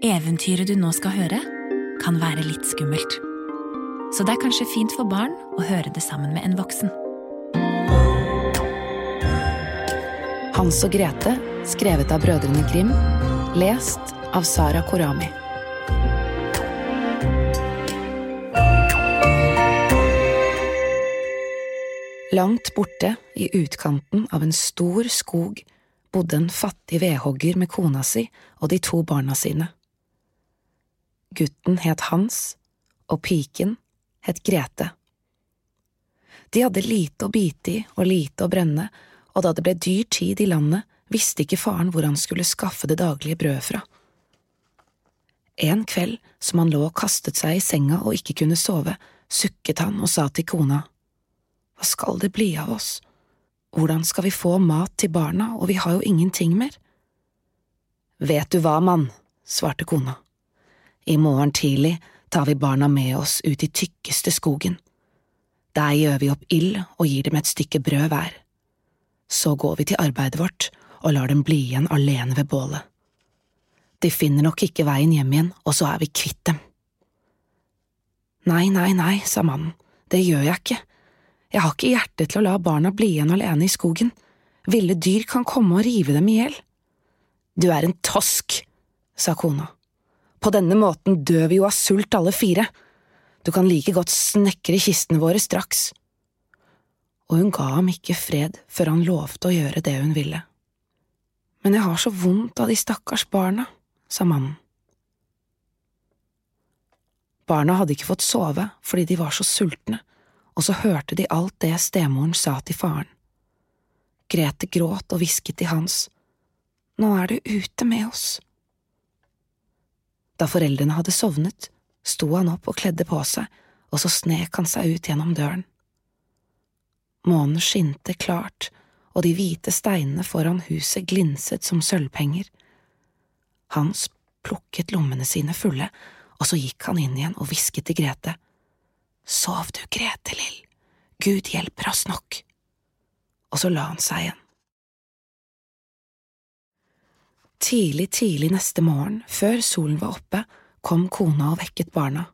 Eventyret du nå skal høre, kan være litt skummelt. Så det er kanskje fint for barn å høre det sammen med en voksen. Hans og Grete, skrevet av brødrene Grim, lest av Sara Korami. Langt borte, i utkanten av en stor skog, bodde en fattig vedhogger med kona si og de to barna sine. Gutten het Hans, og piken het Grete. De hadde lite å bite i og lite å brenne, og da det ble dyr tid i landet, visste ikke faren hvor han skulle skaffe det daglige brødet fra. En kveld, som han lå og kastet seg i senga og ikke kunne sove, sukket han og sa til kona, Hva skal det bli av oss? Hvordan skal vi få mat til barna, og vi har jo ingenting mer? Vet du hva, mann, svarte kona. I morgen tidlig tar vi barna med oss ut i tykkeste skogen. Der gjør vi opp ild og gir dem et stykke brød hver. Så går vi til arbeidet vårt og lar dem bli igjen alene ved bålet. De finner nok ikke veien hjem igjen, og så er vi kvitt dem. Nei, nei, nei, sa mannen, det gjør jeg ikke. Jeg har ikke hjerte til å la barna bli igjen alene i skogen. Ville dyr kan komme og rive dem i hjel. Du er en tosk, sa kona. På denne måten dør vi jo av sult alle fire. Du kan like godt snekre kistene våre straks. Og hun ga ham ikke fred før han lovte å gjøre det hun ville. Men jeg har så vondt av de stakkars barna, sa mannen. Barna hadde ikke fått sove fordi de var så sultne, og så hørte de alt det stemoren sa til faren. Grete gråt og hvisket til Hans, Nå er du ute med oss. Da foreldrene hadde sovnet, sto han opp og kledde på seg, og så snek han seg ut gjennom døren. Månen skinte klart, og de hvite steinene foran huset glinset som sølvpenger. Hans plukket lommene sine fulle, og så gikk han inn igjen og hvisket til Grete. Sov du, Grete Lill, Gud hjelper oss nok. Og så la han seg igjen. Tidlig, tidlig neste morgen, før solen var oppe, kom kona og vekket barna.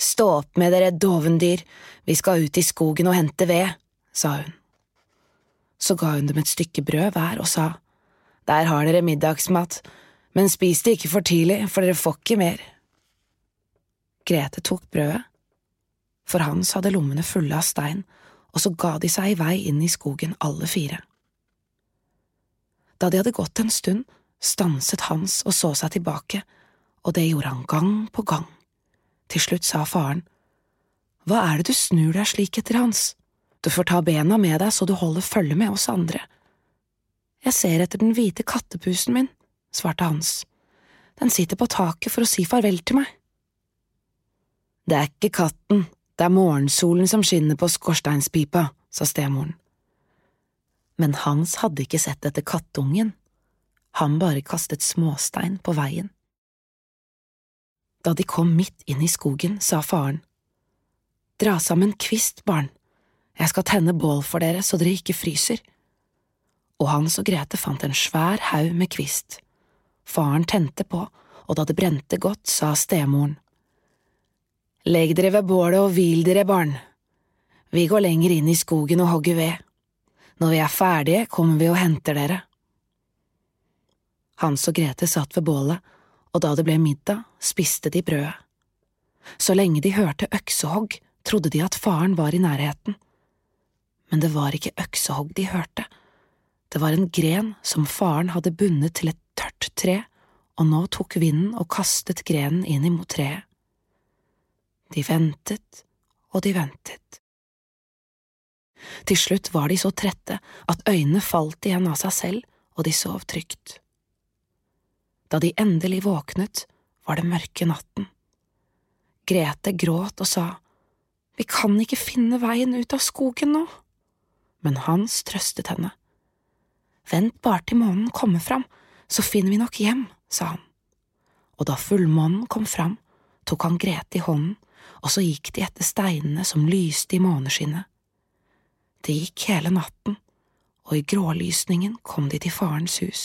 Stå opp med dere, dovendyr, vi skal ut i skogen og hente ved, sa hun. Så ga hun dem et stykke brød hver og sa, Der har dere middagsmat, men spis det ikke for tidlig, for dere får ikke mer. Grete tok brødet, for Hans hadde lommene fulle av stein, og så ga de seg i vei inn i skogen alle fire. Da de hadde gått en stund, stanset Hans og så seg tilbake, og det gjorde han gang på gang. Til slutt sa faren, Hva er det du snur deg slik etter, Hans? Du får ta bena med deg så du holder følge med oss andre. Jeg ser etter den hvite kattepusen min, svarte Hans. Den sitter på taket for å si farvel til meg. Det er ikke katten, det er morgensolen som skinner på skorsteinspipa, sa stemoren. Men Hans hadde ikke sett etter kattungen, han bare kastet småstein på veien. Da de kom midt inn i skogen, sa faren, Dra sammen kvist, barn, jeg skal tenne bål for dere så dere ikke fryser. Og Hans og Grete fant en svær haug med kvist. Faren tente på, og da det brente godt, sa stemoren, Legg dere ved bålet og hvil dere, barn. Vi går lenger inn i skogen og hogger ved. Når vi er ferdige, kommer vi og henter dere. Hans og Grete satt ved bålet, og da det ble middag, spiste de brødet. Så lenge de hørte øksehogg, trodde de at faren var i nærheten. Men det var ikke øksehogg de hørte, det var en gren som faren hadde bundet til et tørt tre, og nå tok vinden og kastet grenen inn imot treet. De ventet og de ventet. Til slutt var de så trette at øynene falt igjen av seg selv, og de sov trygt. Da de endelig våknet, var det mørke natten. Grete gråt og sa, Vi kan ikke finne veien ut av skogen nå. Men Hans trøstet henne. Vent bare til månen kommer fram, så finner vi nok hjem, sa han. Og da fullmånen kom fram, tok han Grete i hånden og så gikk de etter steinene som lyste i måneskinnet. Det gikk hele natten, og i grålysningen kom de til farens hus.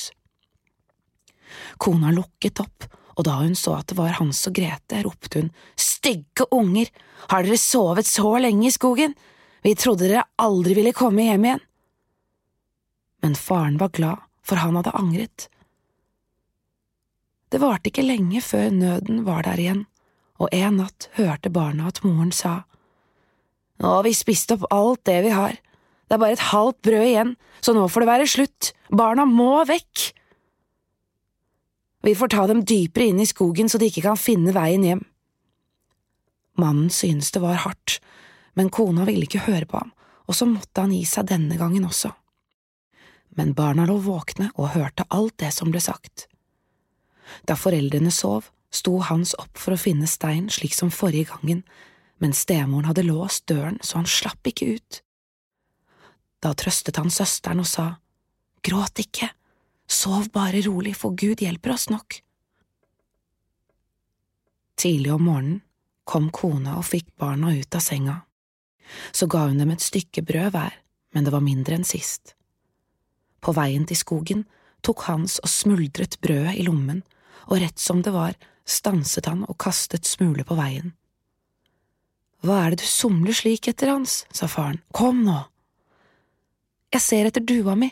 Kona lukket opp og da hun så at det var Hans og Grete, ropte hun Stygge unger, har dere sovet så lenge i skogen? Vi trodde dere aldri ville komme hjem igjen. Men faren var glad, for han hadde angret. Det varte ikke lenge før nøden var der igjen, og en natt hørte barna at moren sa, Nå har vi spist opp alt det vi har, det er bare et halvt brød igjen, så nå får det være slutt, barna må vekk. Vi får ta dem dypere inn i skogen så de ikke kan finne veien hjem. Mannen syntes det var hardt, men kona ville ikke høre på ham, og så måtte han gi seg denne gangen også. Men barna lå våkne og hørte alt det som ble sagt. Da foreldrene sov, sto Hans opp for å finne stein slik som forrige gangen, men stemoren hadde låst døren så han slapp ikke ut. Da trøstet han søsteren og sa, Gråt ikke, Sov bare rolig, for Gud hjelper oss nok. Tidlig om morgenen kom kona og fikk barna ut av senga. Så ga hun dem et stykke brød hver, men det var mindre enn sist. På veien til skogen tok Hans og smuldret brødet i lommen, og rett som det var, stanset han og kastet smuler på veien. Hva er det du somler slik etter, Hans, sa faren, kom nå. Jeg ser etter dua mi,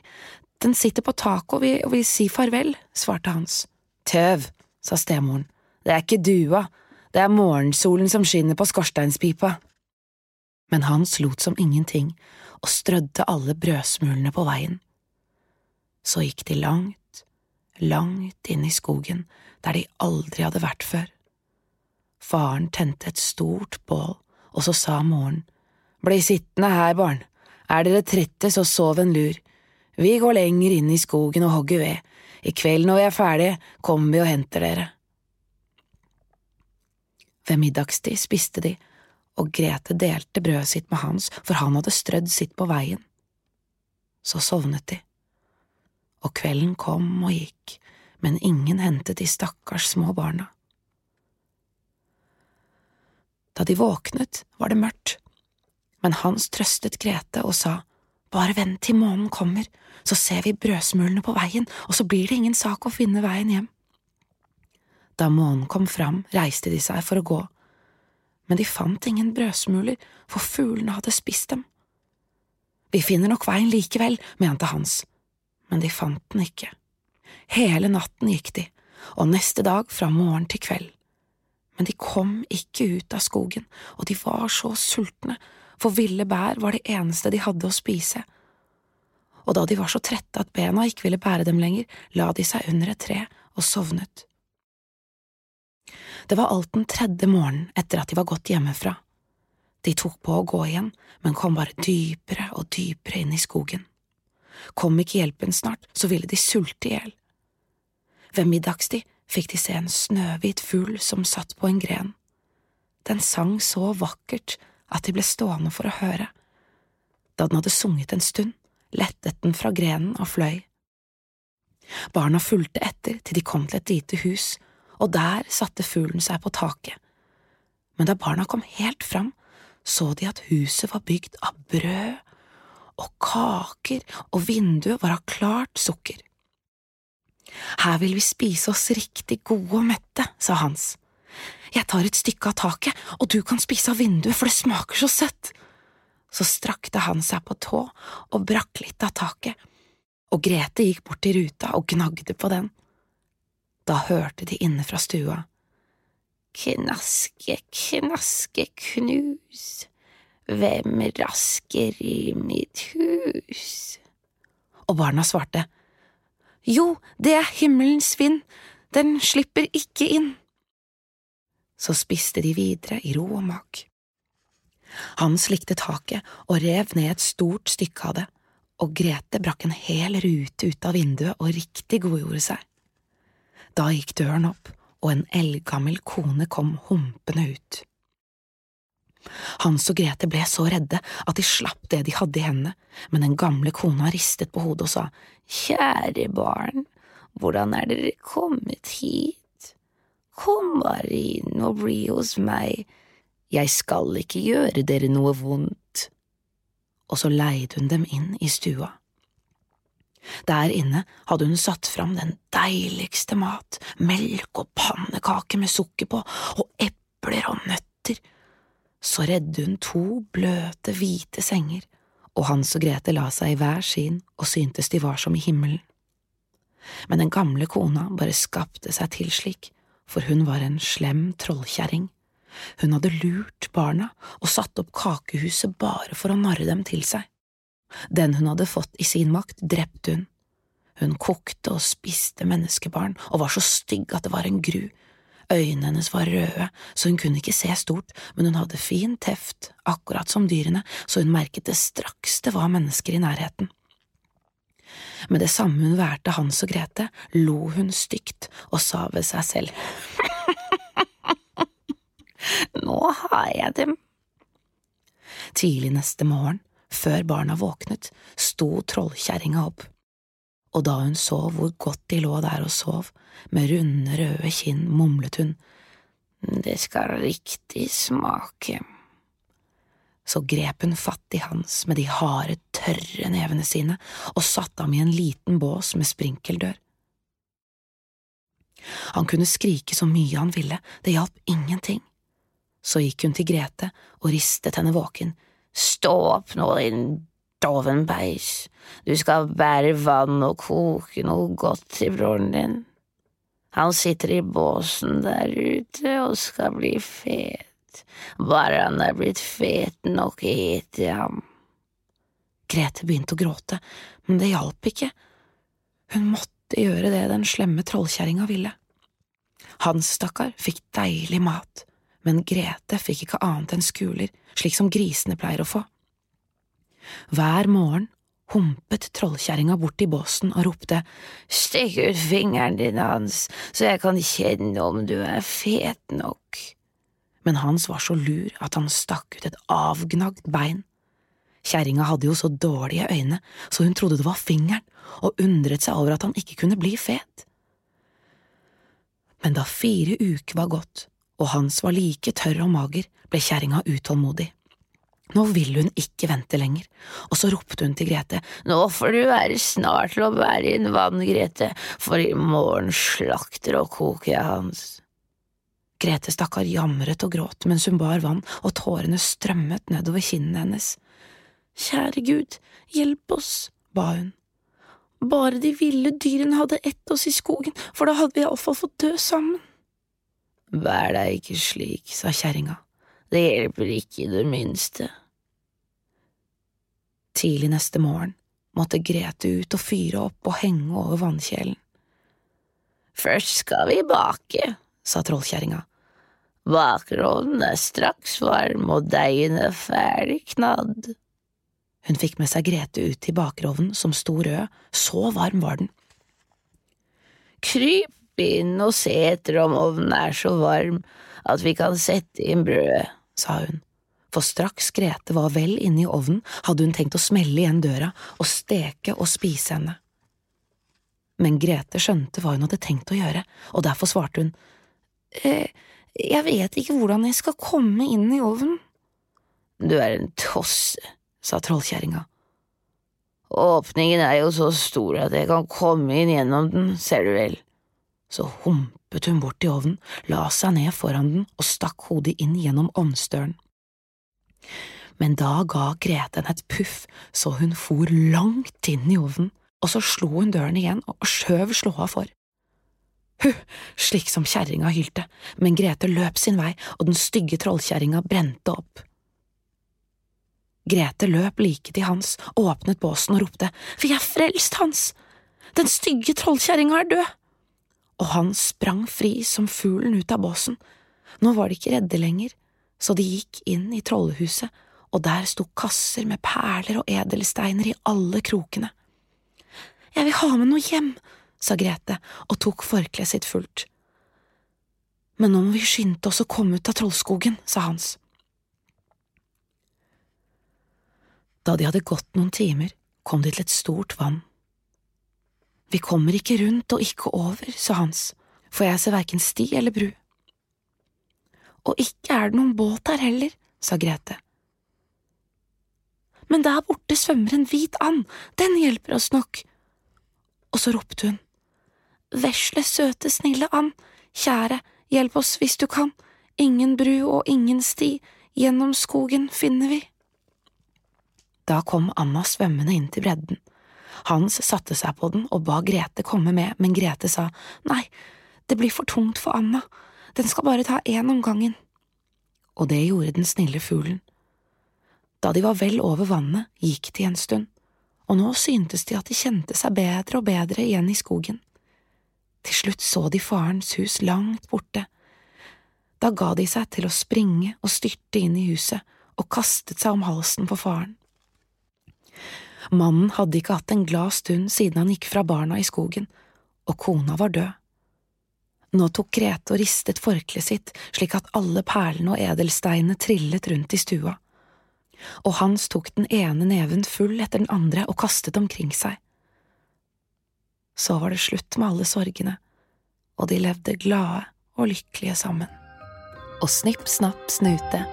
den sitter på taket og vil, og vil si farvel, svarte Hans. Tøv, sa stemoren, det er ikke dua, det er morgensolen som skinner på skorsteinspipa. Men Hans lot som ingenting og strødde alle brødsmulene på veien. Så gikk de langt, langt inn i skogen der de aldri hadde vært før. Faren tente et stort bål, og så sa moren, Bli sittende her, barn, er dere trette, så sov en lur, vi går lenger inn i skogen og hogger ved. I kveld når vi er ferdige, kommer vi og henter dere. Ved middagstid spiste de, og Grete delte brødet sitt med Hans, for han hadde strødd sitt på veien. Så sovnet de, og kvelden kom og gikk, men ingen hentet de stakkars små barna. Da de våknet, var det mørkt, men Hans trøstet Grete og sa bare vent til månen kommer, så ser vi brødsmulene på veien, og så blir det ingen sak å finne veien hjem. Da månen kom fram, reiste de seg for å gå, men de fant ingen brødsmuler, for fuglene hadde spist dem. Vi finner nok veien likevel, mente Hans, men de fant den ikke. Hele natten gikk de, og neste dag fra morgen til kveld. Men de kom ikke ut av skogen, og de var så sultne for ville bær var det eneste de hadde å spise. Og da de var så trette at bena ikke ville bære dem lenger, la de seg under et tre og sovnet. Det var alt den tredje morgenen etter at de var gått hjemmefra. De tok på å gå igjen, men kom bare dypere og dypere inn i skogen. Kom ikke hjelpen snart, så ville de sulte i hjel. Ved middagstid fikk de se en snøhvit fugl som satt på en gren. Den sang så vakkert at de ble stående for å høre. Da den hadde sunget en stund, lettet den fra grenen og fløy. Barna fulgte etter til de kom til et lite hus, og der satte fuglen seg på taket. Men da barna kom helt fram, så de at huset var bygd av brød og kaker, og vinduet var av klart sukker. Her vil vi spise oss riktig gode og mette, sa Hans. Jeg tar et stykke av taket, og du kan spise av vinduet, for det smaker så søtt. Så strakte han seg på tå og brakk litt av taket, og Grete gikk bort til ruta og gnagde på den. Da hørte de inne fra stua. Knaske, knaske, knus, hvem rasker i mitt hus? Og barna svarte, Jo, det er himmelens vind, den slipper ikke inn så spiste de videre i ro og mak. Han slikte taket og rev ned et stort stykke av det, og Grete brakk en hel rute ut av vinduet og riktig godgjorde seg. Da gikk døren opp, og en eldgammel kone kom humpende ut. Hans og Grete ble så redde at de slapp det de hadde i hendene, men den gamle kona ristet på hodet og sa, Kjære barn, hvordan er dere kommet hit? Kom bare inn og bli hos meg, jeg skal ikke gjøre dere noe vondt. Og så leide hun dem inn i stua. Der inne hadde hun satt fram den deiligste mat, melk og pannekaker med sukker på, og epler og nøtter. Så redde hun to bløte, hvite senger, og Hans og Grete la seg i hver sin og syntes de var som i himmelen. Men den gamle kona bare skapte seg til slik, for hun var en slem trollkjerring. Hun hadde lurt barna og satt opp kakehuset bare for å narre dem til seg. Den hun hadde fått i sin makt, drepte hun. Hun kokte og spiste menneskebarn og var så stygg at det var en gru. Øynene hennes var røde, så hun kunne ikke se stort, men hun hadde fin teft, akkurat som dyrene, så hun merket det straks det var mennesker i nærheten. Med det samme hun værte Hans og Grete, lo hun stygt og sa ved seg selv. Nå har jeg dem. Tidlig neste morgen før barna våknet, sto trollkjerringa opp, og da hun så hvor godt de lå der og sov, med runde, røde kinn, mumlet hun, det skal riktig smake. Så grep hun fatt i Hans med de harde, tørre nevene sine og satte ham i en liten bås med sprinkeldør. Han kunne skrike så mye han ville, det hjalp ingenting. Så gikk hun til Grete og ristet henne våken, Stå opp nå, din doven beis, du skal bære vann og koke noe godt til broren din. Han sitter i båsen der ute og skal bli fet, bare han er blitt fet nok, eter jeg ham. Grete begynte å gråte, men det hjalp ikke. Hun måtte gjøre det den slemme trollkjerringa ville. Hans stakkar fikk deilig mat men Grete fikk ikke annet enn skuler, slik som grisene pleier å få. Hver morgen humpet trollkjerringa bort i båsen og ropte Stikk ut fingeren din, Hans, så jeg kan kjenne om du er fet nok. Men Hans var så lur at han stakk ut et avgnagd bein. Kjerringa hadde jo så dårlige øyne, så hun trodde det var fingeren, og undret seg over at han ikke kunne bli fet. Men da fire uker var gått, og Hans var like tørr og mager, ble kjerringa utålmodig. Nå ville hun ikke vente lenger, og så ropte hun til Grete, Nå får du være snart til å bære inn vann, Grete, for i morgen slakter og koker jeg Hans. Grete stakkar jamret og gråt mens hun bar vann, og tårene strømmet nedover kinnene hennes. Kjære Gud, hjelp oss, ba hun. Bare de ville dyrene hadde ett oss i skogen, for da hadde vi iallfall fått dø sammen. Vær deg ikke slik, sa kjerringa, det hjelper ikke i det minste. Tidlig neste morgen måtte Grete ut og fyre opp og henge over vannkjelen. Først skal vi bake, sa trollkjerringa. Bakrovnen er straks varm og deigen er ferdig knadd. Hun fikk med seg Grete ut til bakrovnen som sto rød, så varm var den. Kryp inn og se etter om ovnen er så varm at vi kan sette inn brødet, sa hun, for straks Grete var vel inne i ovnen, hadde hun tenkt å smelle igjen døra og steke og spise henne. Men Grete skjønte hva hun hadde tenkt å gjøre, og derfor svarte hun, eh, jeg vet ikke hvordan jeg skal komme inn i ovnen. Du er en tosse, sa trollkjerringa. Åpningen er jo så stor at jeg kan komme inn gjennom den, ser du vel så humpet hun bort i ovnen, la seg ned foran den og stakk hodet inn gjennom ovnsdøren. Men da ga Grete henne et puff så hun for langt inn i ovnen, og så slo hun døren igjen og skjøv slåa for. Hu, slik som kjerringa hylte, men Grete løp sin vei, og den stygge trollkjerringa brente opp. Grete løp like til Hans, åpnet båsen og ropte, Vi er frelst, Hans! Den stygge trollkjerringa er død! og han sprang fri som fuglen ut av båsen. Nå var de ikke redde lenger, så de gikk inn i trollhuset, og der sto kasser med perler og edelsteiner i alle krokene. Jeg vil ha med noe hjem, sa Grete og tok forkleet sitt fullt. Men nå må vi skynde oss å komme ut av Trollskogen, sa Hans. Da de hadde gått noen timer, kom de til et stort vann. Vi kommer ikke rundt og ikke over, sa Hans, for jeg ser verken sti eller bru. Og ikke er det noen båt her heller, sa Grete. Men der borte svømmer en hvit and, den hjelper oss nok. og så ropte hun. Vesle, søte, snille and, kjære, hjelp oss hvis du kan, ingen bru og ingen sti, gjennom skogen finner vi. Da kom Anna svømmende inn til bredden. Hans satte seg på den og ba Grete komme med, men Grete sa nei, det blir for tungt for Anna, den skal bare ta én om gangen. Og det gjorde den snille fuglen. Da de var vel over vannet, gikk de en stund, og nå syntes de at de kjente seg bedre og bedre igjen i skogen. Til slutt så de farens hus langt borte. Da ga de seg til å springe og styrte inn i huset og kastet seg om halsen på faren. Mannen hadde ikke hatt en glad stund siden han gikk fra barna i skogen, og kona var død. Nå tok Grete og ristet forkleet sitt slik at alle perlene og edelsteinene trillet rundt i stua, og Hans tok den ene neven full etter den andre og kastet omkring seg. Så var det slutt med alle sorgene, og de levde glade og lykkelige sammen. Og snipp, snapp, snute,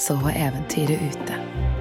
så var eventyret ute.